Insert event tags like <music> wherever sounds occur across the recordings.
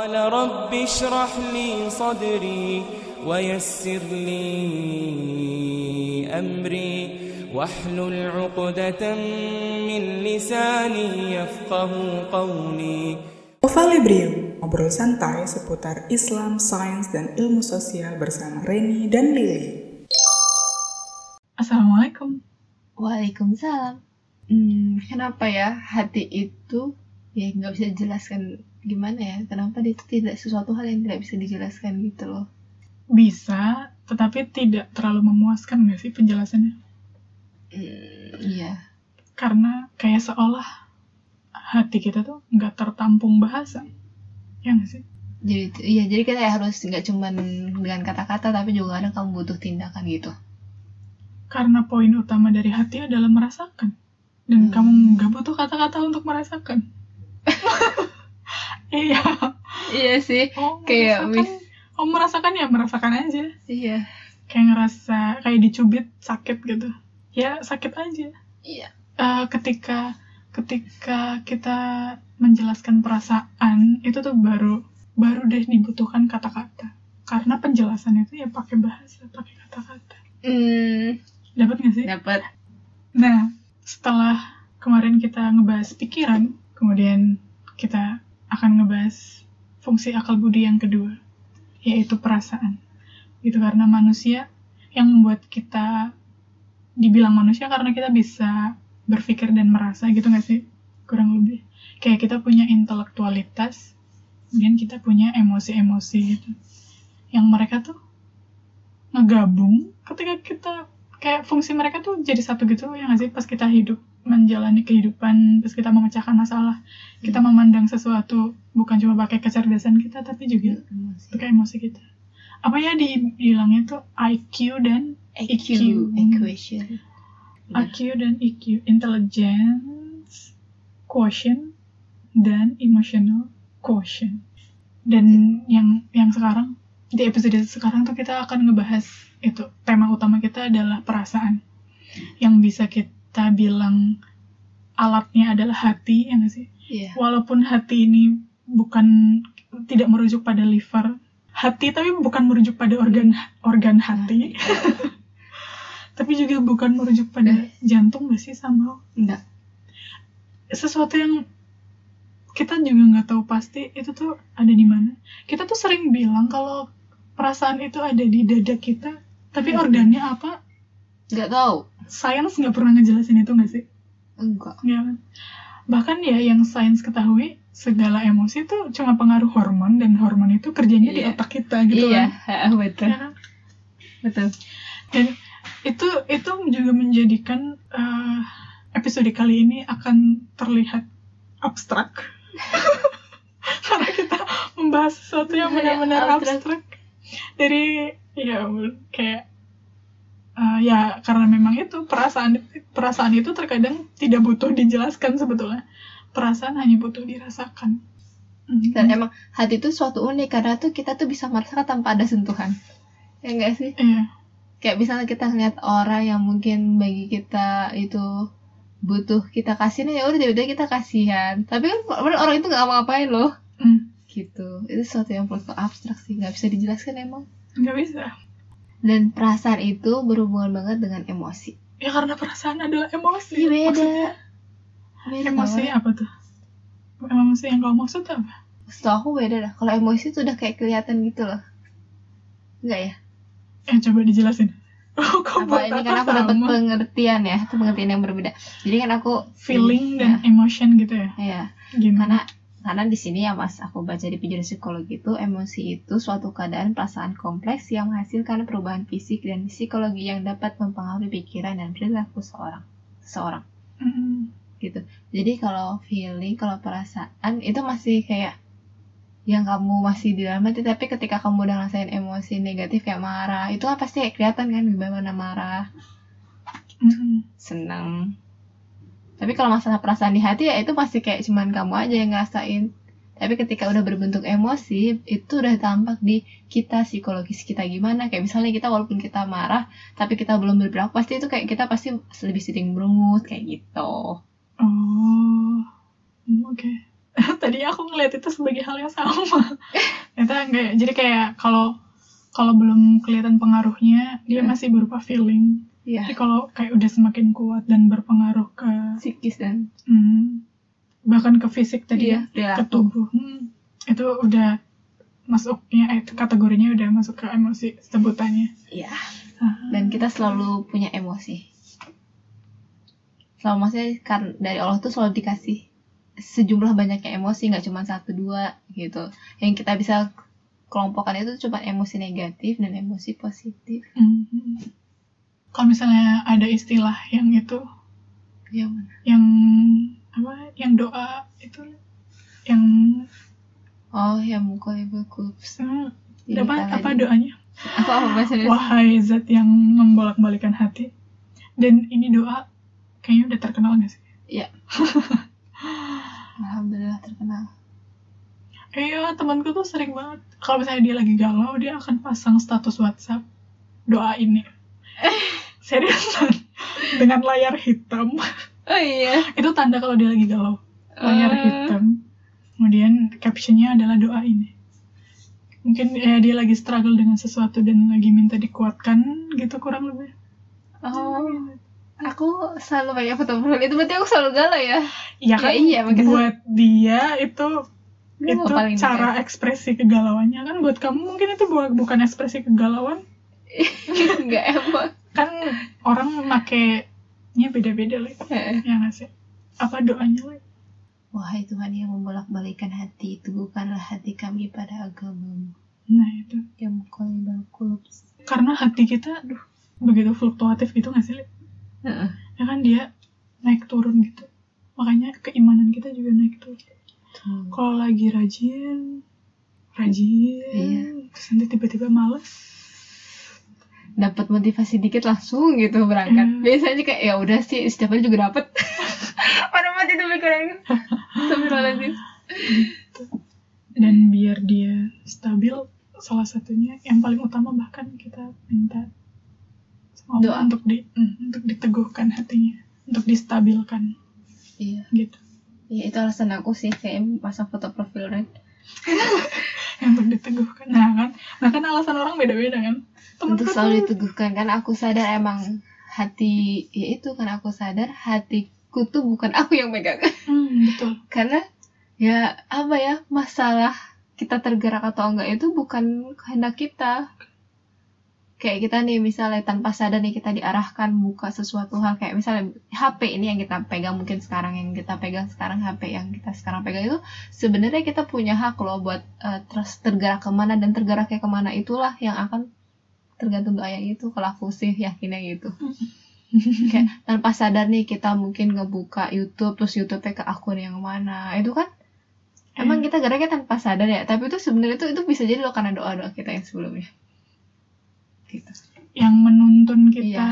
قال رب اشرح لي صدري ويسر لي أمري واحلل عقدة من لساني يفقه قولي Ovalibrium, ngobrol santai seputar Islam, sains, dan ilmu sosial bersama Reni dan Lily. Assalamualaikum. Waalaikumsalam. Hmm, kenapa ya hati itu ya nggak bisa dijelaskan gimana ya? Kenapa itu tidak sesuatu hal yang tidak bisa dijelaskan gitu loh? Bisa, tetapi tidak terlalu memuaskan nggak sih penjelasannya? Hmm, iya. Karena kayak seolah hati kita tuh nggak tertampung bahasa. Ya nggak sih? Jadi iya jadi kita ya harus nggak cuman dengan kata-kata tapi juga kadang kamu butuh tindakan gitu. Karena poin utama dari hati adalah merasakan. Dan Hmm. kamu nggak butuh kata-kata untuk merasakan. <laughs> iya. Iya sih. Oh, Kayak merasakan. mis- Oh, merasakan ya, merasakan aja. Iya. Kayak ngerasa, kayak dicubit, sakit gitu. Ya, sakit aja. Iya. Eh, ketika ketika kita menjelaskan perasaan itu tuh baru baru deh dibutuhkan kata-kata karena penjelasan itu ya pakai bahasa pakai kata-kata Hmm, dapat nggak sih dapat. nah setelah kemarin kita ngebahas pikiran kemudian kita akan ngebahas fungsi akal budi yang kedua yaitu perasaan. Gitu karena manusia yang membuat kita dibilang manusia karena kita bisa berpikir dan merasa gitu nggak sih? Kurang lebih. Kayak kita punya intelektualitas kemudian kita punya emosi-emosi gitu. Yang mereka tuh ngegabung ketika kita kayak fungsi mereka tuh jadi satu gitu ya nggak sih? Pas kita hidup menjalani kehidupan pas kita memecahkan masalah. Kita memandang sesuatu bukan cuma pakai kecerdasan kita tapi juga pakai emosi kita. Apa ya dibilangnya tuh IQ dan EQ, EQ. equation. IQ dan EQ, intelligence, quotient, dan emotional quotient. Dan yang yang sekarang di episode sekarang tuh kita akan ngebahas itu. Tema utama kita adalah perasaan yang bisa kita bilang alatnya adalah hati ya nggak sih Iya. walaupun hati ini bukan tidak merujuk pada liver hati tapi bukan merujuk pada organ organ hati <laughs> tapi juga bukan merujuk pada jantung gak sih sama Enggak. sesuatu yang kita juga nggak tahu pasti itu tuh ada di mana kita tuh sering bilang kalau perasaan itu ada di dada kita tapi Hmm. organnya apa Enggak tahu. Sains nggak pernah ngejelasin itu nggak sih Enggak. Ya kan? Bahkan ya yang sains ketahui segala emosi itu cuma pengaruh hormon dan hormon itu kerjanya di Iya. otak kita gitu iya, kan. <laughs> betul. Ya kan? Betul. Dan itu itu juga menjadikan eh, episode kali ini akan terlihat abstrak. <laughs> Karena kita membahas sesuatu yang Iya, benar-benar abstrak. abstrak. Dari ya kayak eh, ya karena memang itu perasaan perasaan itu terkadang tidak butuh dijelaskan sebetulnya. Perasaan hanya butuh dirasakan. Mhm. Dan emang hati itu suatu unik karena tuh kita tuh bisa merasakan tanpa ada sentuhan. Ya enggak sih? Iya. Kayak misalnya kita ngeliat orang yang mungkin bagi kita itu butuh kita kasihin ya udah tiba-tiba kita kasihan. Tapi kan orang itu nggak ngapain loh. Hmm. Gitu. Itu sesuatu yang menurutku abstrak sih, nggak bisa dijelaskan emang. nggak bisa. Dan perasaan itu berhubungan banget dengan emosi. Ya karena perasaan adalah emosi. Iya beda. Maksudnya, Beda emosi banget. apa tuh? Emosi yang kau maksud apa? Setahu aku beda dah. Kalau emosi tuh udah kayak kelihatan gitu loh. Enggak ya? Eh coba dijelasin. <laughs> Oh, Apa ini kan aku dapat pengertian ya, itu pengertian yang berbeda. Jadi kan aku feeling ya, dan emotion gitu ya. ya. Gimana? Karena karena di sini ya Mas, aku baca di penjelasan psikologi itu emosi itu suatu keadaan perasaan kompleks yang menghasilkan perubahan fisik dan psikologi yang dapat mempengaruhi pikiran dan perilaku seorang. Seseorang Mm, gitu. Jadi kalau feeling, kalau perasaan itu masih kayak yang kamu masih di dalam hati tapi ketika kamu udah ngerasain emosi negatif kayak marah itu kan pasti kelihatan kan gimana marah mm, senang tapi kalau masalah perasaan di hati ya itu pasti kayak cuman kamu aja yang ngerasain. Tapi ketika udah berbentuk emosi itu udah tampak di kita psikologis kita gimana. Kayak misalnya kita walaupun kita marah tapi kita belum berperilaku pasti itu kayak kita pasti lebih sering berungut kayak gitu. Oh, Hmm, oke. <laughs> tadi aku ngeliat itu sebagai hal yang sama. <laughs> Ternyata enggak ya? Jadi kayak kalau kalau belum kelihatan pengaruhnya dia Hmm. masih berupa feeling Iya. tapi kalau kayak udah semakin kuat dan berpengaruh ke Psikis dan hmm, bahkan ke fisik tadi iya, ya ke tubuh hmm, itu udah masuknya eh, kategorinya udah masuk ke emosi sebutannya Iya. Ah, Dan kita selalu punya emosi. Selalu maksudnya kan dari Allah tuh selalu dikasih sejumlah banyaknya emosi, nggak cuma satu dua gitu. Yang kita bisa kelompokkan itu cuma emosi negatif dan emosi positif. hmm. Kalau misalnya ada istilah yang itu Yang mana? yang apa yang doa itu yang Oh, yang mukolibul kulubs. hmm, apa apa doanya <laughs> Apa apa bahasa Indonesia? wahai zat yang membolak-balikan hati dan ini doa kayaknya udah terkenal gak sih Iya. <laughs> Alhamdulillah terkenal. Iya, temanku tuh sering banget. Kalau misalnya dia lagi galau, dia akan pasang status WhatsApp doa ini. <laughs> Seriusan. Dengan layar hitam. Oh iya. Itu tanda kalau dia lagi galau. Layar Eh. hitam. Kemudian captionnya adalah doa ini. Mungkin ya, dia lagi struggle dengan sesuatu dan lagi minta dikuatkan gitu kurang lebih. Oh. Aku selalu pakai foto profil itu berarti aku selalu galau ya. Iya kan? Ya iya, makanya- buat dia itu itu cara ekspresi kegalauannya kan buat kamu mungkin itu bu- bukan ekspresi kegalauan <laughs> Enggak emang. kan orang makainya beda-beda lah Heeh. ya nggak sih apa doanya lah Wahai Tuhan yang membolak-balikan hati, teguhkanlah hati kami pada agamamu. nah itu Yang mukolibal kulub. karena hati kita aduh begitu fluktuatif gitu nggak sih Li? Heeh. ya kan dia naik turun gitu makanya keimanan kita juga naik turun kalau lagi rajin rajin Iya. terus nanti tiba-tiba males Dapat motivasi dikit langsung gitu berangkat. Hmm. Biasanya kayak ya udah sih setiap hari juga dapat. <laughs> Mana mati tuh pikirannya. Astagfirullahaladzim. dan biar dia stabil salah satunya yang paling utama bahkan kita minta sama Doa. untuk di mm, untuk diteguhkan hatinya untuk distabilkan Iya. gitu Ya itu alasan aku sih kayak pasang foto profil Ren. <laughs> untuk diteguhkan nah kan nah kan alasan orang beda-beda kan Untuk selalu diteguhkan kan aku sadar emang hati ya itu kan aku sadar hatiku tuh bukan <laughs> aku yang megang. Hmm, betul. Karena ya apa ya masalah kita tergerak atau enggak itu bukan kehendak kita. Kayak kita nih misalnya tanpa sadar nih kita diarahkan buka sesuatu hal kayak misalnya HP ini yang kita pegang mungkin sekarang yang kita pegang sekarang HP yang kita sekarang pegang itu sebenarnya kita punya hak loh buat eh, terus tergerak ke mana dan tergeraknya ke mana itulah yang akan tergantung doa yang itu kalau aku sih yakinnya gitu. Kayak tanpa sadar nih kita mungkin ngebuka YouTube terus YouTube-nya ke akun yang mana. Itu kan emang Hmm. kita geraknya tanpa sadar ya. Tapi itu sebenarnya itu itu bisa jadi loh karena doa doa kita yang sebelumnya. Gitu. Yang menuntun kita Iya.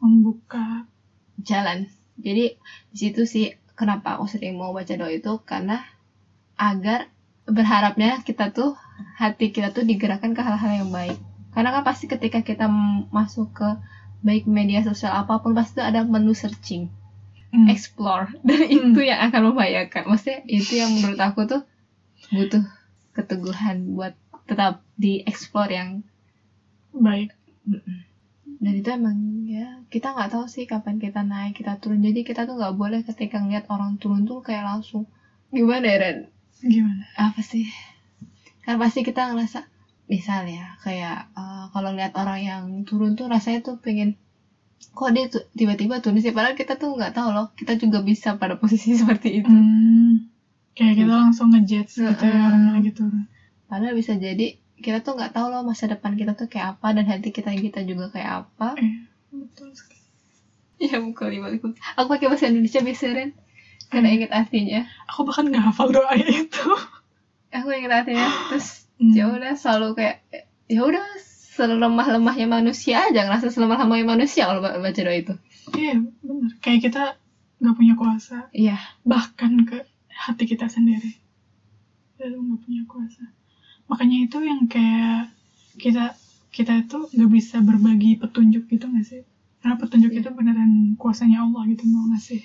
membuka. Jalan. Jadi di situ sih kenapa aku sering mau baca doa itu karena agar berharapnya kita tuh hati kita tuh digerakkan ke hal-hal yang baik karena kan pasti ketika kita masuk ke baik media sosial apa pun pasti ada menu searching. Hmm, explore. <laughs> Dan itu yang akan membahayakan. Maksudnya itu yang menurut aku tuh butuh keteguhan buat tetap di explore yang baik. Dan itu emang ya kita nggak tahu sih kapan kita naik kita turun. Jadi kita tuh nggak boleh ketika ngeliat orang turun tuh kayak langsung gimana ya Ren? gimana? Apa sih? Kan pasti kita ngerasa misalnya kayak eh, kalau lihat orang yang turun tuh rasanya tuh pengen kok dia tuh tiba-tiba turun sih padahal kita tuh nggak tahu loh kita juga bisa pada <laughs> posisi seperti itu. Hmm, kayak kita langsung ngejudge gitu ya Heeh. orang lagi turun padahal bisa jadi kita tuh nggak tahu loh masa depan kita tuh kayak apa dan hati kita kita juga kayak apa. Eh betul sekali. Ya bukan balik aku pakai bahasa Indonesia biasa Ren. Karena Hmm. inget artinya aku bahkan nggak hafal doa itu. Aku inget artinya terus Hmm. ya udah selalu kayak ya udah selemah lemahnya manusia aja ngerasa selemah lemahnya manusia kalau ba- baca doa itu. Iya benar. Kayak kita nggak punya kuasa. Iya. Bahkan ke hati kita sendiri. Tuh nggak punya kuasa. Makanya itu yang kayak kita kita itu nggak bisa berbagi petunjuk gitu nggak sih? Karena petunjuk Iya. itu beneran kuasanya Allah gitu mau ngasih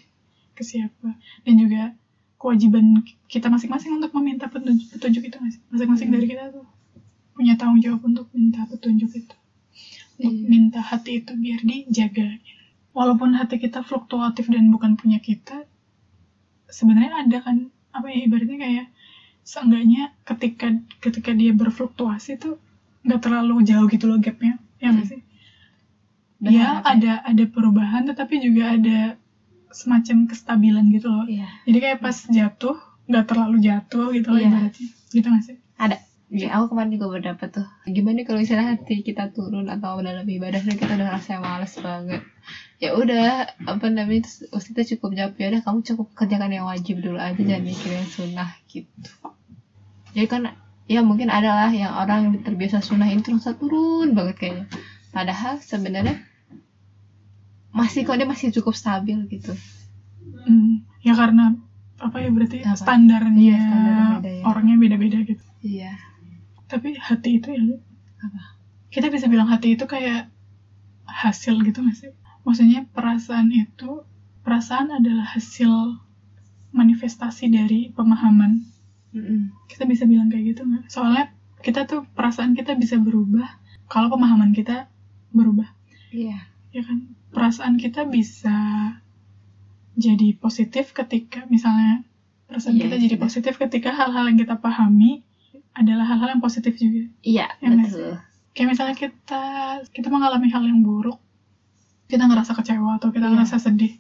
ke siapa. Dan juga kewajiban kita masing-masing untuk meminta petunjuk, petunjuk itu? Masing-masing Hmm. dari kita tuh punya tanggung jawab untuk minta petunjuk itu. Untuk Iya. minta hati itu biar dijaga. Walaupun hati kita fluktuatif dan bukan punya kita, sebenarnya ada kan apa ya ibaratnya kayak seenggaknya ketika ketika dia berfluktuasi tuh nggak terlalu jauh gitu loh gapnya ya nggak Hmm. sih ya. ada ada perubahan tetapi juga ada semacam kestabilan gitu loh Iya. jadi kayak pas jatuh nggak terlalu jatuh gitu loh Iya. ibaratnya gitu nggak sih Ada. Ya, aku kemarin juga berdapat tuh. Gimana kalau misalnya hati kita turun atau dalam ibadah dan kita udah rasa males banget. Ya udah, apa namanya, terus Ustaz cukup jawab ya udah kamu cukup kerjakan yang wajib dulu aja jangan mikirin yang sunnah gitu. Jadi kan ya mungkin adalah yang orang yang terbiasa sunnah ini terus turun banget kayaknya. Padahal sebenarnya masih kok dia masih cukup stabil gitu. Hmm, ya karena apa ya berarti Apa? standarnya Iya, standarnya beda ya. orangnya beda-beda gitu Iya. tapi hati itu ya Apa? kita bisa bilang hati itu kayak hasil gitu nggak sih maksudnya perasaan itu perasaan adalah hasil manifestasi dari pemahaman Mm-mm. kita bisa bilang kayak gitu nggak soalnya kita tuh perasaan kita bisa berubah kalau pemahaman kita berubah Iya. ya kan perasaan kita bisa jadi positif ketika misalnya perasaan Iya, kita jadi sudah. positif ketika hal-hal yang kita pahami adalah hal-hal yang positif juga Iya, Ya nggak betul. kayak misalnya kita kita mengalami hal yang buruk kita ngerasa kecewa atau kita Iya. ngerasa sedih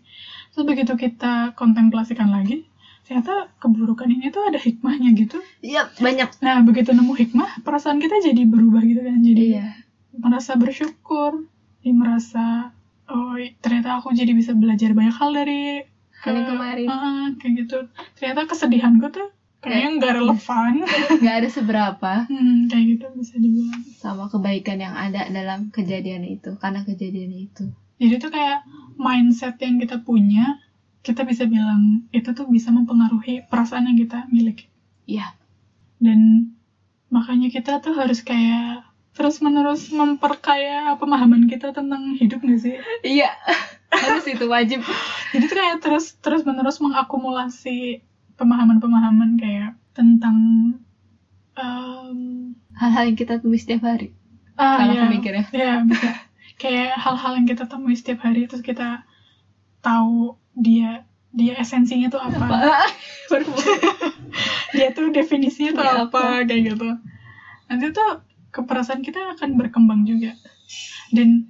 terus begitu kita kontemplasikan lagi ternyata keburukan ini tuh ada hikmahnya gitu Iya, banyak. nah begitu nemu hikmah perasaan kita jadi berubah gitu kan jadi Iya. merasa bersyukur jadi merasa oh ternyata aku jadi bisa belajar banyak hal dari Hal yang ke- kemarin. Ah, kayak gitu ternyata kesedihanku tuh kayaknya nggak relevan <laughs> Nggak ada seberapa hmm, kayak gitu bisa dibilang sama kebaikan yang ada dalam kejadian itu karena kejadian itu. Jadi itu kayak mindset yang kita punya, kita bisa bilang itu tuh bisa mempengaruhi perasaan yang kita miliki. Iya. Dan makanya kita tuh harus kayak terus-menerus memperkaya pemahaman kita tentang hidup gak sih? Iya. Harus itu wajib. Jadi tuh kayak terus terus-menerus mengakumulasi pemahaman-pemahaman kayak tentang em, Hal-hal yang kita tulis setiap hari. ah Kalau ya, aku mikirnya. ya bisa. kayak hal-hal yang kita temui setiap hari terus kita tahu dia dia esensinya tuh apa. Mau. <laughs> dia tuh definisinya tuh Dia apa, kayak gitu nanti tuh keperasaan kita akan berkembang juga dan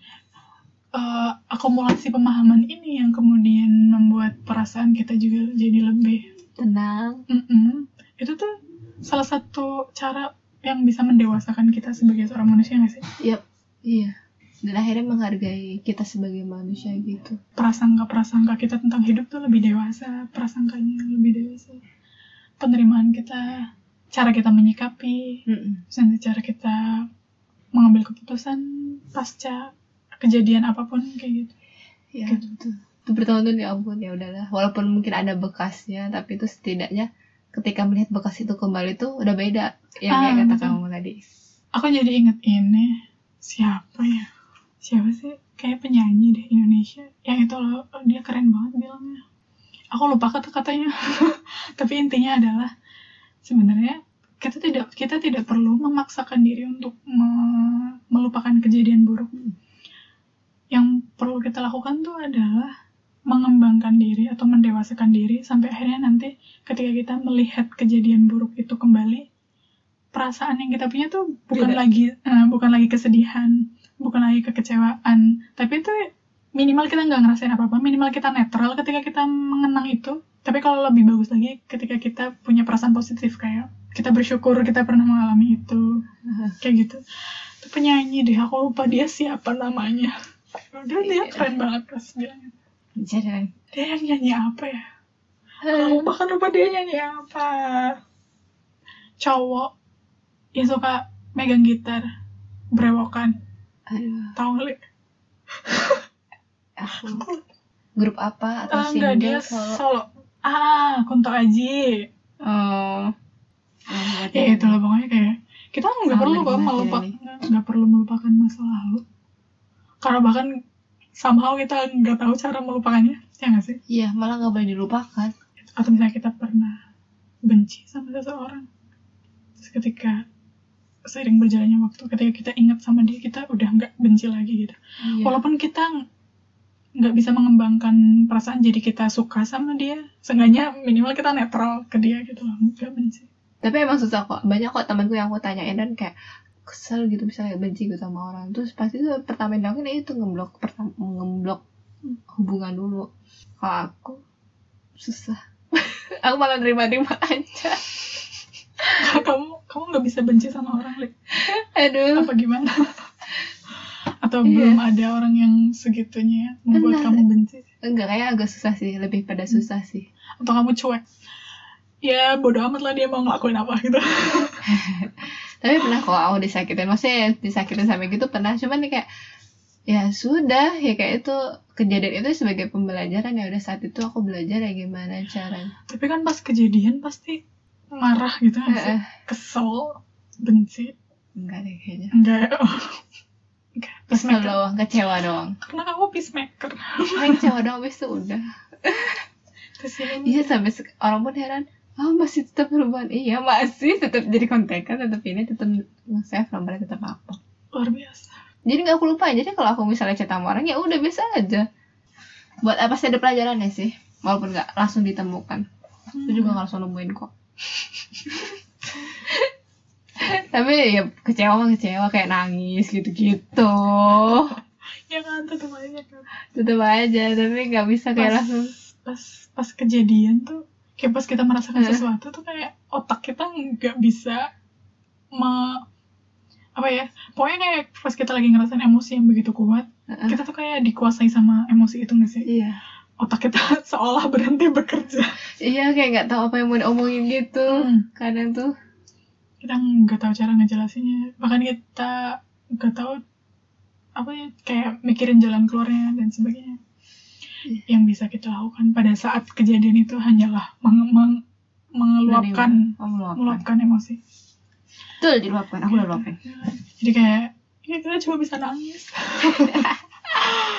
eh, akumulasi pemahaman ini yang kemudian membuat perasaan kita juga jadi lebih Tenang. Mm-mm. itu tuh salah satu cara yang bisa mendewasakan kita sebagai seorang manusia nggak sih Yap. Iya. Dan akhirnya menghargai kita sebagai manusia gitu. prasangka-prasangka kita tentang hidup tuh lebih dewasa prasangkanya lebih dewasa penerimaan kita cara kita menyikapi. Terus nanti cara kita mengambil keputusan pasca kejadian apa pun kayak gitu. Ya, Gitu. betul. Itu bertahun-tahun ya ampun ya udahlah. Walaupun mungkin ada bekasnya, tapi itu setidaknya ketika melihat bekas itu kembali tuh udah beda. Yang Ah, kayak kata betul. kamu tadi. Aku jadi inget ini siapa ya? Siapa sih? Kayak penyanyi deh Indonesia. Yang itu loh dia keren banget bilangnya. Aku lupa kata-katanya. <laughs> Tapi intinya adalah sebenarnya kita tidak kita tidak perlu memaksakan diri untuk me- melupakan kejadian buruk. Yang perlu kita lakukan tuh adalah mengembangkan diri atau mendewasakan diri sampai akhirnya nanti ketika kita melihat kejadian buruk itu kembali perasaan yang kita punya tuh bukan Beda. lagi eh, bukan lagi kesedihan bukan lagi kekecewaan tapi itu minimal kita nggak ngerasain apa apa minimal kita netral ketika kita mengenang itu tapi kalau lebih bagus lagi ketika kita punya perasaan positif kayak kita bersyukur kita pernah mengalami itu. <laughs> Kayak gitu. Itu penyanyi deh aku lupa dia siapa namanya. Dia dia Iya. keren banget pas bilangnya Jangan. dia yang nyanyi apa ya? Aku bahkan lupa dia nyanyi apa. Cowok yang suka megang gitar brewokan tahu nggak? Aku grup apa atau Ah, enggak dia single solo? solo ah Kunto Aji Oh. ya itu lah pokoknya kayak kita nggak perlu kok melupakan nggak perlu melupakan masa lalu karena bahkan somehow kita nggak tahu cara melupakannya ya nggak sih Iya, malah nggak boleh dilupakan. atau misalnya kita pernah benci sama seseorang terus ketika seiring berjalannya waktu ketika kita ingat sama dia kita udah nggak benci lagi gitu Iya. walaupun kita nggak bisa mengembangkan perasaan jadi kita suka sama dia. Seenggaknya minimal kita netral ke dia gitu. Loh nggak benci tapi emang susah kok. Banyak kok temanku yang aku tanyain dan kayak kesel gitu misalnya benci gitu sama orang. Terus pasti tuh pertama yang dilakuin ya itu ngeblok pertama ngeblok hubungan dulu. Kalau aku susah. <laughs> Aku malah nerima-nerima aja. Kamu kamu nggak bisa benci sama orang Li? aduh. Apa gimana atau Iya. belum ada orang yang segitunya membuat Benar. kamu benci? Enggak kayak agak susah sih. Lebih pada susah sih. Atau kamu cuek? Ya bodo amat lah dia mau ngelakuin apa gitu. <laughs> Tapi pernah kok aku disakitin. Maksudnya ya disakitin sampai gitu pernah. Cuman nih kayak ya sudah. Ya kayak itu kejadian itu sebagai pembelajaran. Ya udah saat itu aku belajar ya gimana caranya. Tapi kan pas kejadian pasti marah gitu eh. kesel benci. Enggak deh kayaknya. Enggak. oh. <laughs> peacemaker. Doang kecewa doang. Karena kamu peacemaker. Paling kecewa doang habis itu udah. Terus ini iya sampai orang pun heran oh masih tetap berhubungan iya masih tetap jadi kontekan tetap ini tetap nge-save nomornya tetap apa. Luar biasa. Jadi nggak aku lupa jadi kalau aku misalnya chat sama orang ya udah biasa aja. Buat apa sih ada pelajarannya sih walaupun nggak langsung ditemukan. Aku juga nggak langsung nemuin kok <laughs> tapi ya kecewa mah kecewa kayak nangis gitu-gitu. Ya kan tetap aja kan tetep aja tapi nggak bisa kayak Pas- langsung. pas pas kejadian tuh kayak pas kita merasakan Eh. sesuatu tuh kayak otak kita nggak bisa me apa ya pokoknya kayak pas kita lagi ngerasain emosi yang begitu kuat Heeh. kita tuh kayak dikuasai sama emosi itu nggak sih? Iya. Otak kita <laughs> seolah berhenti bekerja. Iya kayak nggak tahu apa yang mau diomongin gitu. Hmm. kadang tuh kita nggak tahu cara ngejelasinnya. Bahkan kita nggak tahu apa ya kayak mikirin jalan keluarnya dan sebagainya. Iya. yang bisa kita lakukan pada saat kejadian itu hanyalah meng- meng- mengeluapkan oh, meluapkan meluapkan emosi. Betul diluapkan. Aku udah luapin. Jadi kayak ya kita cuma bisa nangis. <laughs>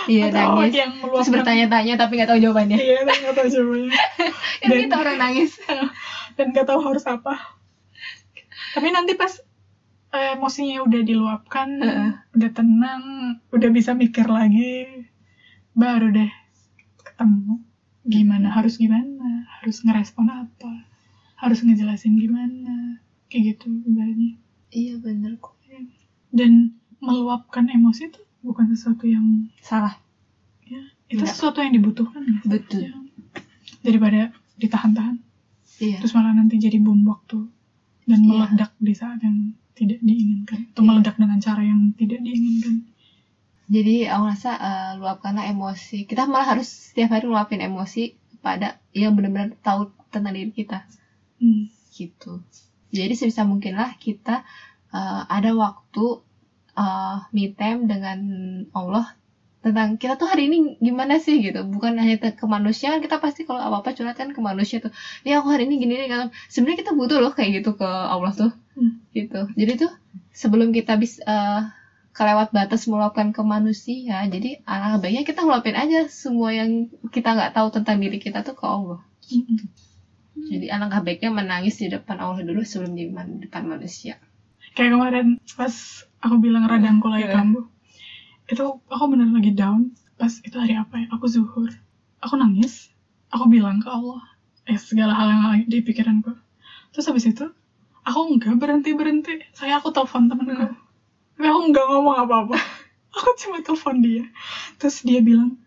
Iya nangis. yang terus bertanya-tanya tapi nggak tahu jawabannya. Iya nggak tahu jawabannya. <laughs> Dan- kita orang nangis. <laughs> dan nggak tahu harus apa tapi nanti pas eh, emosinya udah diluapkan Heeh. udah tenang udah bisa mikir lagi baru deh ketemu. Gimana harus gimana? Harus ngerespon apa? Harus ngejelasin gimana? Kayak gitu ibaratnya. Iya bener kok. Dan meluapkan emosi itu bukan sesuatu yang salah. Ya itu Enggak. sesuatu yang dibutuhkan ya. betul. Ya. daripada ditahan-tahan. Iya. Terus malah nanti jadi bom waktu dan Iya. meledak di saat yang tidak diinginkan atau Iya. meledak dengan cara yang tidak diinginkan jadi aku rasa eh, luapkanlah emosi kita malah harus setiap hari luapin emosi pada yang benar-benar tahu tentang diri kita hmm. gitu jadi sebisa mungkin lah kita eh, ada waktu eh, me time dengan Allah tentang kita tuh hari ini gimana sih gitu bukan hanya ke manusia kita pasti kalau apa apa curhat kan ke manusia tuh ya aku hari ini gini nih kan sebenarnya kita butuh loh kayak gitu ke Allah tuh Hmm. gitu jadi tuh sebelum kita bisa eh, kelewat batas meluapkan ke manusia jadi alangkah baiknya kita ngeluapin aja semua yang kita nggak tahu tentang diri kita tuh ke Allah Mm-mm. jadi alangkah baiknya menangis di depan Allah dulu sebelum di depan manusia. kayak kemarin pas aku bilang radangku lagi Iya. kambuh itu aku bener lagi down pas itu hari apa ya? Aku zuhur. Aku nangis. Aku bilang ke Allah. Eh segala hal yang lagi di pikiranku terus habis itu aku nggak berhenti berhenti. Saya aku telepon temenku tapi aku nggak ngomong apa apa <laughs> aku cuma telepon dia. Terus dia bilang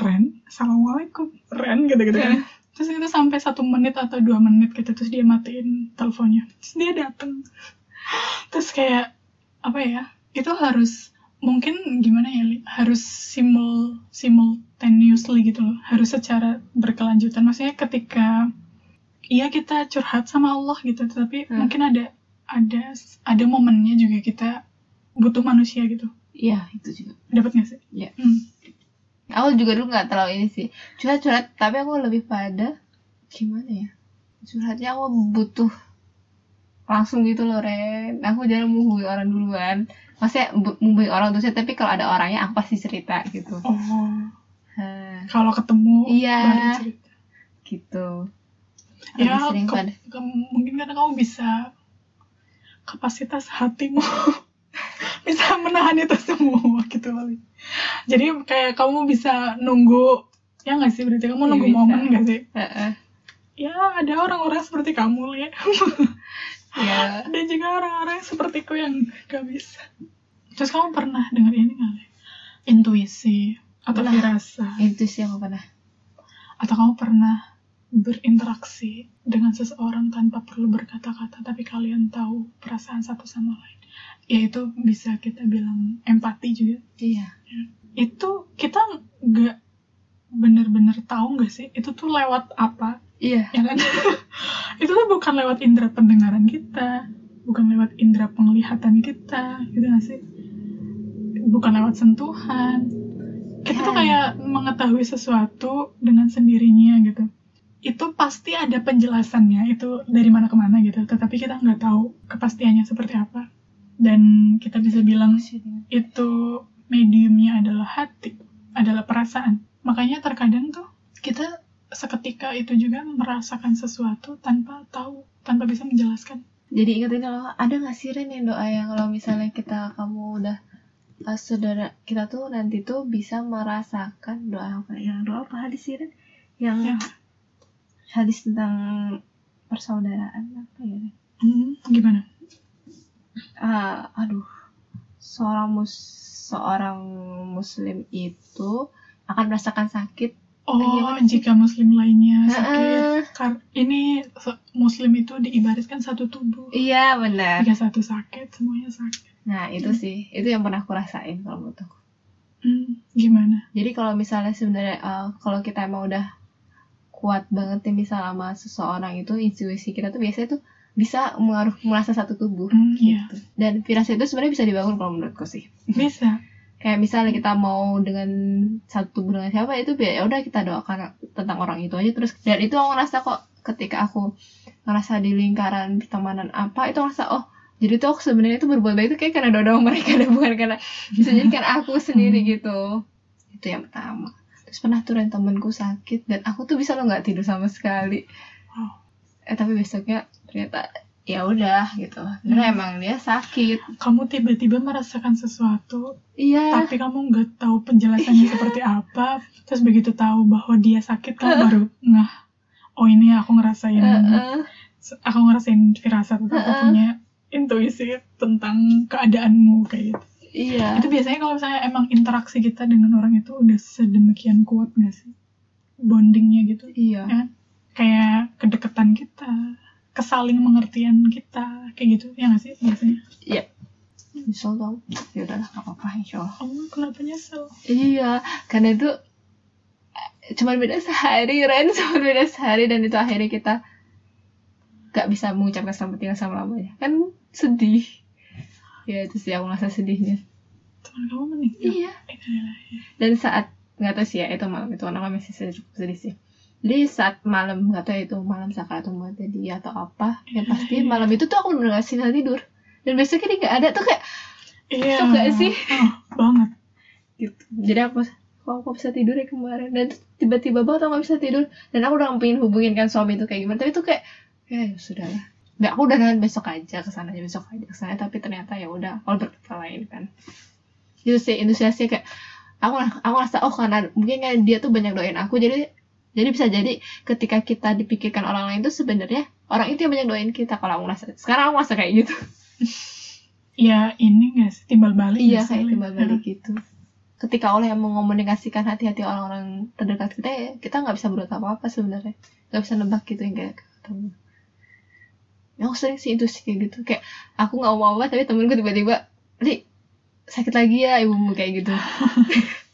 Ren assalamualaikum. Ren gitu gitu kan terus itu sampai satu menit atau dua menit gitu. Terus dia matiin teleponnya. Terus dia datang terus kayak apa ya itu harus mungkin gimana ya harus simul simultaneously gitu loh harus secara berkelanjutan maksudnya ketika iya kita curhat sama Allah gitu tapi Hmm. mungkin ada ada ada momennya juga kita butuh manusia gitu Iya itu juga. dapat nggak sih Iya. Hmm. Aku juga dulu nggak terlalu ini sih curhat-curhat, tapi aku lebih pada gimana ya? Curhatnya aku butuh langsung gitu loh Ren. Aku jarang menghubungi orang duluan. Maksudnya bu- menghubungi orang terus tapi kalau ada orangnya aku pasti cerita gitu. oh kalau ketemu Iya. cerita gitu ya ke- pada ke- mungkin karena kamu bisa kapasitas hatimu <laughs> bisa menahan itu semua gitu kali jadi kayak kamu bisa nunggu ya nggak sih berarti kamu Iya, nunggu bisa. momen nggak sih Heeh. ya ada orang-orang seperti kamu ya <laughs> ya. Ada juga orang-orang sepertiku yang gak bisa. Terus kamu pernah dengar ini nggak Le? intuisi atau Pernah. firasat itu sih aku pernah. Atau kamu pernah berinteraksi dengan seseorang tanpa perlu berkata-kata tapi kalian tahu perasaan satu sama lain? Ya itu bisa kita bilang empati juga. Iya. Itu kita nggak bener-bener tahu nggak sih? Itu tuh lewat apa iya. Ya kan? <laughs> Itu tuh bukan lewat indera pendengaran kita bukan lewat indera penglihatan kita gitu nggak sih? Bukan lewat sentuhan. Kita tuh Ya. kayak mengetahui sesuatu dengan sendirinya gitu. Itu pasti ada penjelasannya itu dari mana ke mana gitu. Tetapi kita nggak tahu kepastiannya seperti apa. Dan kita bisa bilang itu mediumnya adalah hati, adalah perasaan. Makanya terkadang tuh kita seketika itu juga merasakan sesuatu tanpa tahu, tanpa bisa menjelaskan. jadi ingat ini loh ada nggak sih Ren yang doa yang kalau misalnya kita kamu udah uh, saudara kita tuh nanti tuh bisa merasakan doa apa yang doa apa hadis sih Ren yang Ya. hadis tentang persaudaraan apa ya Ren? Hmm, gimana? Ah, aduh seorang mus seorang muslim itu akan merasakan sakit Oh, sih? jika muslim lainnya sakit. Heeh. Kar- ini muslim itu diibaratkan satu tubuh. iya benar Jika satu sakit, semuanya sakit. nah itu sih itu yang pernah aku rasain kalau menurut aku Hmm, gimana? Jadi kalau misalnya sebenarnya uh, kalau kita emang udah kuat banget nih misal sama seseorang itu intuisi kita tuh biasanya tuh bisa mengaruh merasa satu tubuh. Hmm, iya, Dan firasat itu sebenarnya bisa dibangun kalau menurutku sih. bisa. <laughs> Kayak misalnya kita mau dengan satu dengan siapa itu ya udah kita doakan tentang orang itu aja. Terus dan itu aku ngerasa kok ketika aku ngerasa di lingkaran pertemanan apa itu ngerasa oh jadi tuh aku sebenarnya itu berbuat baik itu kayak karena doa <laughs> mereka dan bukan karena bisa jadi kan aku sendiri gitu. Itu yang pertama. Terus pernah tuh Ren, temenku sakit dan aku tuh bisa lo nggak tidur sama sekali. Eh tapi besoknya ternyata ya udah gitu karena Hmm. emang dia sakit Kamu tiba-tiba merasakan sesuatu, iya tapi kamu nggak tahu penjelasannya seperti apa. Terus begitu tahu bahwa dia sakit, kamu baru ngeh. Oh ini aku ngerasain, Heeh. aku ngerasain firasat atau aku Heeh. punya intuisi tentang keadaanmu kayak gitu. iya Itu biasanya kalau misalnya emang interaksi kita dengan orang itu udah sedemikian kuat nggak sih? Bondingnya gitu. iya ya kan? kayak kedekatan kita, kesaling mengertian kita, kayak gitu, ya nggak sih biasanya? nyesel tau ya udahlah nggak apa-apa insya Allah Oh, kenapa nyesel? Iya, karena itu eh, cuman beda sehari, Ren, <laughs> cuman beda sehari dan itu akhirnya kita gak bisa mengucapkan selamat tinggal sama lamanya. Kan sedih. Ya itu sih aku ngerasa sedihnya. Teman kamu meninggal. Iya. Innalillahi. Dan saat nggak tahu sih ya itu malam itu anak masih sedih, sedih sih. Jadi saat malam nggak tahu ya itu malam sakaratul mautnya dia atau apa, yang <laughs> pasti malam itu tuh aku bener-bener nggak bisa tidur. Dan besoknya dia nggak ada tuh kayak Iya. Shock nggak sih? Oh, <laughs> banget. gitu jadi aku kok aku bisa tidur ya kemarin dan tiba-tiba banget aku gak bisa tidur dan aku udah pengen hubungin kan suami itu kayak gimana tapi itu kayak ya sudah lah Nggak, aku udah nanti besok aja ke sana aja besok aja ke sana tapi ternyata ya udah kalau berkata lain kan itu sih industriasi kayak aku aku rasa oh karena mungkin kan dia tuh banyak doain aku jadi jadi bisa jadi ketika kita dipikirkan orang lain tuh sebenarnya orang itu yang banyak doain kita kalau aku ngerasa sekarang aku ngerasa kayak gitu <laughs> Ya ini nggak sih timbal balik. Iya kayak timbal balik gitu. Ketika Allah yang mengomunikasikan hati-hati orang-orang terdekat kita, ya kita nggak bisa berbuat apa-apa sebenarnya. Nggak bisa nebak gitu yang kayak ketemu. Ya, aku sering sih itu sih kayak gitu. Kayak aku nggak mau apa tapi temenku tiba-tiba, Li, sakit lagi ya ibumu kayak gitu. <laughs>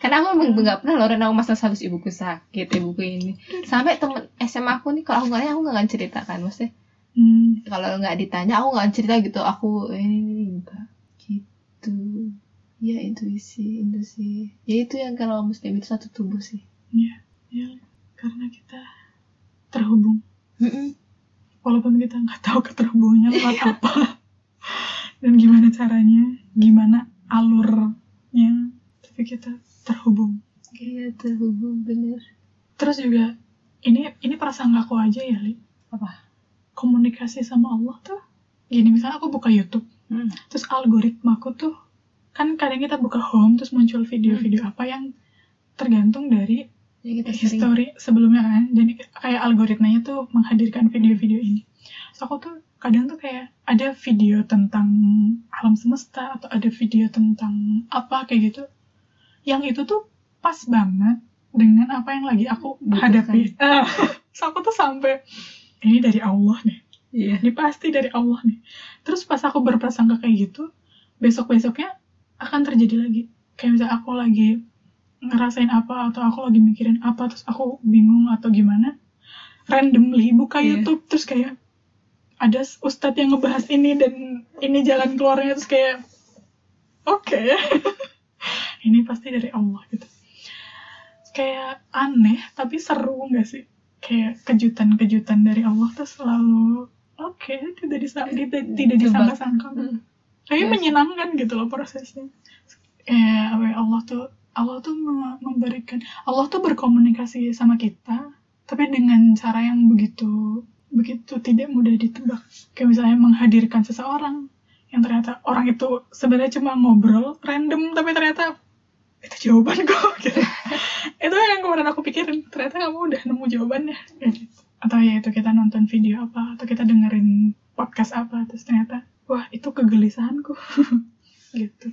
Karena aku emang nggak pernah loh Ren, aku masa halus ibuku sakit, ibuku ini. Sampai temen SMA aku nih, kalau aku nggak aku nggak akan ceritakan. Maksudnya, Hmm. kalau nggak ditanya aku nggak cerita gitu aku ini, ini enggak gitu ya intuisi intuisi ya itu yang kalau muslim itu satu tubuh sih Iya. Ya, karena kita terhubung. Walaupun kita nggak tahu keterhubungannya <laughs> lewat apa dan gimana caranya, gimana alurnya, kita terhubung. iya terhubung bener. Terus juga ini ini prasangka aku aja ya li. Apa? komunikasi sama Allah tuh gini misalnya aku buka YouTube Hmm. terus algoritmaku tuh kan kadang kita buka home terus muncul video-video apa yang tergantung dari kita sering. history sebelumnya kan. Jadi kayak algoritmanya tuh menghadirkan video-video ini. So aku tuh kadang tuh kayak ada video tentang alam semesta atau ada video tentang apa kayak gitu yang itu tuh pas banget dengan apa yang lagi aku Butuhkan. hadapi <laughs> Ah, so aku tuh sampai ini dari Allah nih Iya. ini pasti dari Allah nih terus pas aku berprasangka kayak gitu besok besoknya akan terjadi lagi kayak misalnya aku lagi ngerasain apa atau aku lagi mikirin apa terus aku bingung atau gimana randomly buka Iya. YouTube terus kayak ada ustadz yang ngebahas ini dan ini jalan keluarnya terus kayak oke <laughs> ini pasti dari Allah gitu. Kayak aneh tapi seru nggak sih? Kayak kejutan-kejutan dari Allah tuh selalu oke tidak disa tidak, tidak disangka-sangka. Hmm. tapi Yes. menyenangkan gitu loh prosesnya. Eh ya, Allah tuh Allah tuh mem- memberikan Allah tuh berkomunikasi sama kita tapi dengan cara yang begitu begitu tidak mudah ditebak. Kayak misalnya menghadirkan seseorang yang ternyata orang itu sebenarnya cuma ngobrol random tapi ternyata itu jawabanku <laughs> gitu. Itu yang kemarin aku pikirin. Ternyata kamu udah nemu jawabannya. Kayak gitu atau ya itu kita nonton video apa atau kita dengerin podcast apa terus ternyata wah itu kegelisahanku. <laughs> Gitu.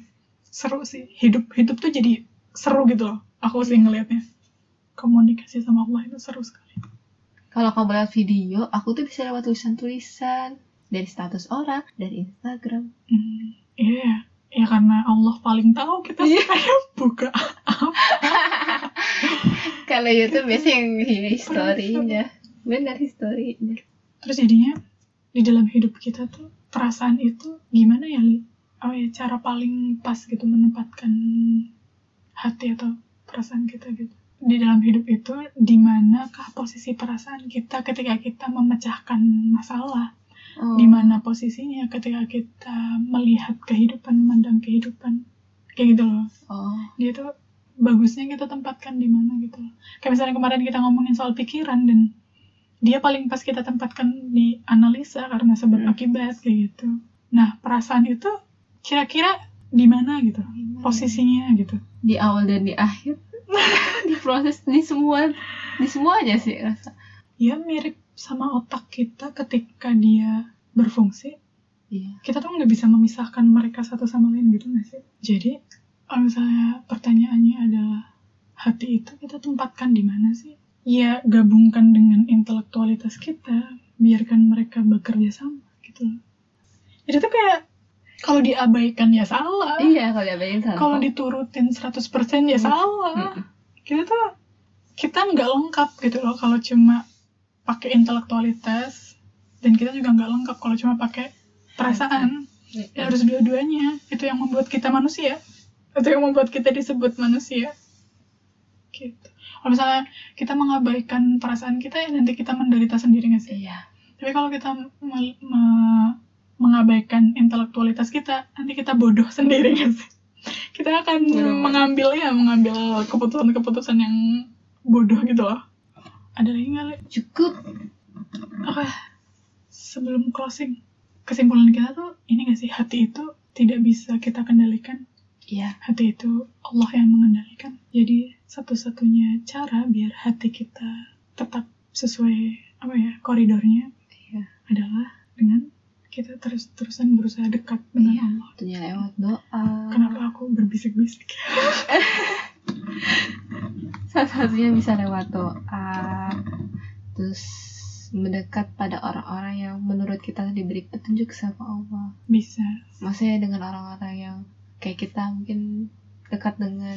Seru sih. Hidup hidup tuh jadi seru gitu loh. Aku sih ngelihatnya komunikasi sama Allah itu seru sekali. Kalau kamu lihat video, aku tuh bisa lewat tulisan-tulisan. Dari status orang, dari Instagram. Hmm, iya ya karena Allah paling tahu kita Iya. kayak buka <laughs> Kalau YouTube biasanya yang historinya. Benar historinya. terus jadinya di dalam hidup kita tuh perasaan itu gimana ya li oh ya cara paling pas gitu menempatkan hati atau perasaan kita gitu di dalam hidup itu di manakah posisi perasaan kita ketika kita memecahkan masalah Di mana posisinya ketika kita melihat kehidupan memandang kehidupan kayak gitu loh Oh. dia tuh bagusnya kita tempatkan di mana gitu loh. Kayak misalnya kemarin kita ngomongin soal pikiran dan dia paling pas kita tempatkan di analisa karena sebab Hmm. akibat kayak gitu. Nah, perasaan itu kira-kira di mana gitu posisinya gitu. Di awal dan di akhir. <laughs> di proses di semua di semuanya sih rasa. Ya mirip sama otak kita ketika dia berfungsi. Iya. Kita tuh nggak bisa memisahkan mereka satu sama lain gitu nggak sih? Jadi kalau misalnya pertanyaannya adalah hati itu kita tempatkan di mana sih? Ya gabungkan dengan intelektualitas kita, biarkan mereka bekerja sama gitu loh. Jadi tuh kayak kalau diabaikan ya salah, Iya, kalau diabain salah. kalau diturutin 100% ya Hmm. salah. Mm-mm. Kita tuh kita nggak lengkap gitu loh kalau cuma pakai intelektualitas dan kita juga nggak lengkap kalau cuma pakai perasaan. Ya, harus dua-duanya. Itu yang membuat kita manusia. Itu yang membuat kita disebut manusia. Gitu. Kalau misalnya kita mengabaikan perasaan kita, ya nanti kita menderita sendiri nggak sih? Iya. Tapi kalau kita me- me- mengabaikan intelektualitas kita, nanti kita bodoh sendiri nggak sih? Kita akan Bodoh. mengambil ya, mengambil keputusan-keputusan yang bodoh gitu loh. Ada lagi nggak, Le? Cukup. Oke, sebelum closing, kesimpulan kita tuh ini gak sih hati itu tidak bisa kita kendalikan. Iya. Hati itu Allah yang mengendalikan. Jadi satu-satunya cara biar hati kita tetap sesuai apa ya koridornya Iya. adalah dengan kita terus-terusan berusaha dekat dengan Iya. Allah. Tentunya lewat doa. Kenapa aku berbisik-bisik? <laughs> Salah satunya bisa lewat doa. Terus mendekat pada orang-orang yang menurut kita diberi petunjuk sama Allah. Bisa. Maksudnya dengan orang-orang yang kayak kita mungkin dekat dengan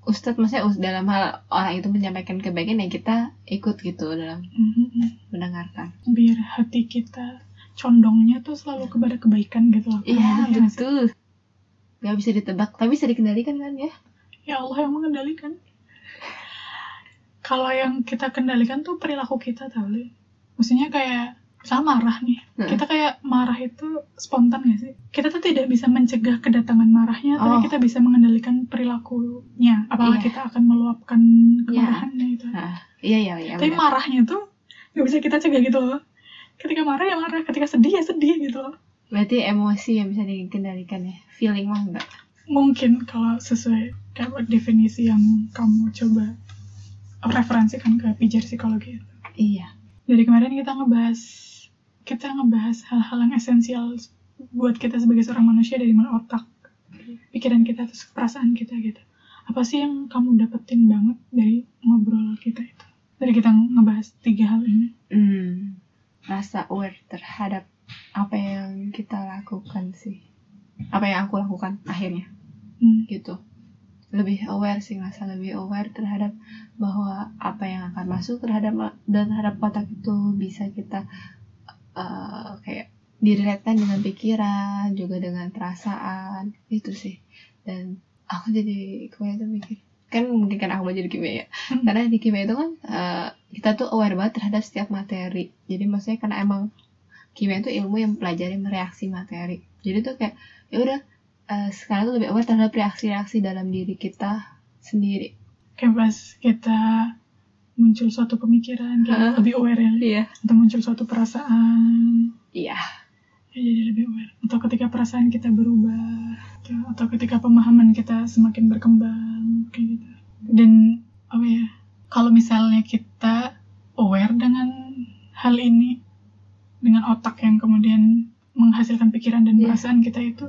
Ustadz, maksudnya dalam hal orang itu menyampaikan kebaikan ya kita ikut gitu dalam Mhm. mendengarkan. Biar hati kita condongnya tuh selalu kepada kebaikan gitu loh. Iya nggak sih? betul. Gak bisa ditebak, tapi bisa dikendalikan kan ya? Ya Allah yang mengendalikan. Kalau yang kita kendalikan tuh perilaku kita tau Li. Maksudnya kayak misalnya marah nih Heeh. kita kayak marah itu spontan gak sih kita tuh tidak bisa mencegah kedatangan marahnya Oh. tapi kita bisa mengendalikan perilakunya apakah Iya. kita akan meluapkan Iya. kemarahannya itu Nah, iya iya iya. tapi benar. marahnya tuh nggak bisa kita cegah gitu loh ketika marah ya marah ketika sedih ya sedih gitu loh Berarti emosi yang bisa dikendalikan ya. Feeling mah enggak. mungkin kalau sesuai kayak definisi yang kamu coba referensikan ke pijar psikologi itu Iya. dari kemarin kita ngebahas kita ngebahas hal-hal yang esensial buat kita sebagai seorang manusia dari mulai otak pikiran kita terus perasaan kita gitu apa sih yang kamu dapetin banget dari ngobrol kita itu dari kita ngebahas tiga hal ini Hmm. Rasa aware terhadap apa yang kita lakukan sih. Apa yang aku lakukan akhirnya hmm. gitu. Lebih aware sih ngerasa lebih aware terhadap bahwa apa yang akan masuk terhadap dan terhadap otak itu bisa kita eh, kayak direlatekan dengan pikiran juga dengan perasaan itu sih. Dan aku jadi kemarin tuh mikir kan mungkin kan aku belajar kimia ya. Hmm. karena di kimia itu kan eh, kita tuh aware banget terhadap setiap materi. Jadi maksudnya karena emang kimia itu ilmu yang mempelajari reaksi materi. Jadi tuh kayak ya udah eh, sekarang tuh lebih aware terhadap reaksi-reaksi dalam diri kita sendiri kayak pas kita muncul suatu pemikiran kita Heeh. lebih aware ya iya atau muncul suatu perasaan iya ya jadi lebih aware atau ketika perasaan kita berubah gitu. atau ketika pemahaman kita semakin berkembang kayak gitu dan apa ya kalau misalnya kita aware dengan hal ini dengan otak yang kemudian menghasilkan pikiran dan Iya. perasaan kita itu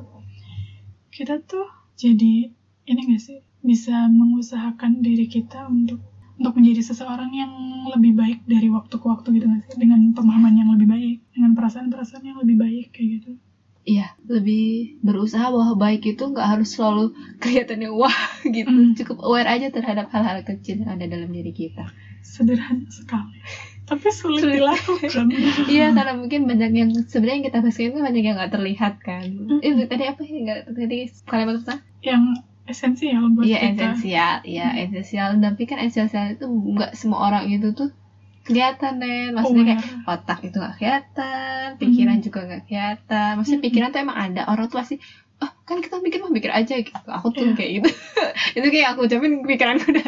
kita tuh jadi ini gak sih? Bisa mengusahakan diri kita untuk untuk menjadi seseorang yang lebih baik dari waktu ke waktu gitu gak sih? Dengan pemahaman yang lebih baik dengan perasaan-perasaan yang lebih baik kayak gitu. Iya lebih berusaha bahwa baik itu nggak harus selalu <laughs> kelihatannya wah gitu. Hmm. cukup aware aja terhadap hal-hal kecil yang ada dalam diri kita. Sederhana sekali tapi sulit Sulit. dilakukan <laughs> Iya, karena mungkin banyak yang sebenarnya yang kita bahas itu banyak yang nggak terlihat kan. Mm-mm. Eh, tadi apa ya? Nggak tadi kalimat apa? yang esensial buat Iya, kita esensial. Iya, esensial. Tapi kan esensial itu nggak semua orang itu tuh kelihatan nen. Maksudnya kayak Aware. otak itu nggak kelihatan, pikiran juga nggak kelihatan. Maksudnya Mm-mm. pikiran tuh emang ada. Orang tuh pasti oh kan kita mikir mah mikir aja gitu. Aku tuh Iya. kayak gitu. <laughs> itu kayak aku ucapin pikiranku udah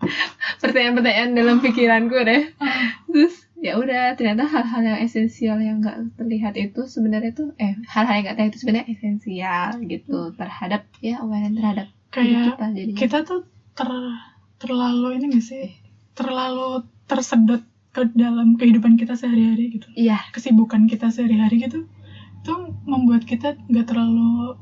<laughs> pertanyaan-pertanyaan dalam pikiranku deh. <laughs> Terus ya udah ternyata hal-hal yang esensial yang nggak terlihat itu sebenarnya tuh eh hal-hal yang nggak terlihat itu sebenarnya esensial gitu terhadap ya awareness terhadap kayak kita jadinya. kita tuh ter terlalu ini gak sih? Terlalu tersedot ke dalam kehidupan kita sehari-hari gitu. Iya. Kesibukan kita sehari-hari gitu itu membuat kita nggak terlalu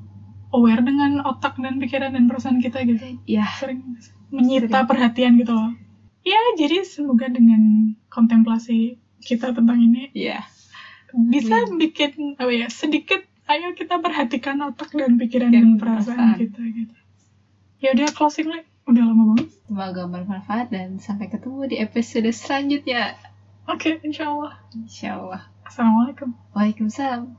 aware dengan otak dan pikiran dan perasaan kita gitu. Iya. Sering menyita Sering. perhatian gitu loh. Ya jadi semoga dengan kontemplasi kita tentang ini iya. bisa Hmm. bikin apa ya sedikit ayo kita perhatikan otak dan pikiran Dan dan perasaan perasaan. kita gitu. Ya udah closing lah. Udah lama banget. Semoga bermanfaat dan sampai ketemu di episode selanjutnya. Oke insyaallah insyaallah assalamualaikum. Waalaikumsalam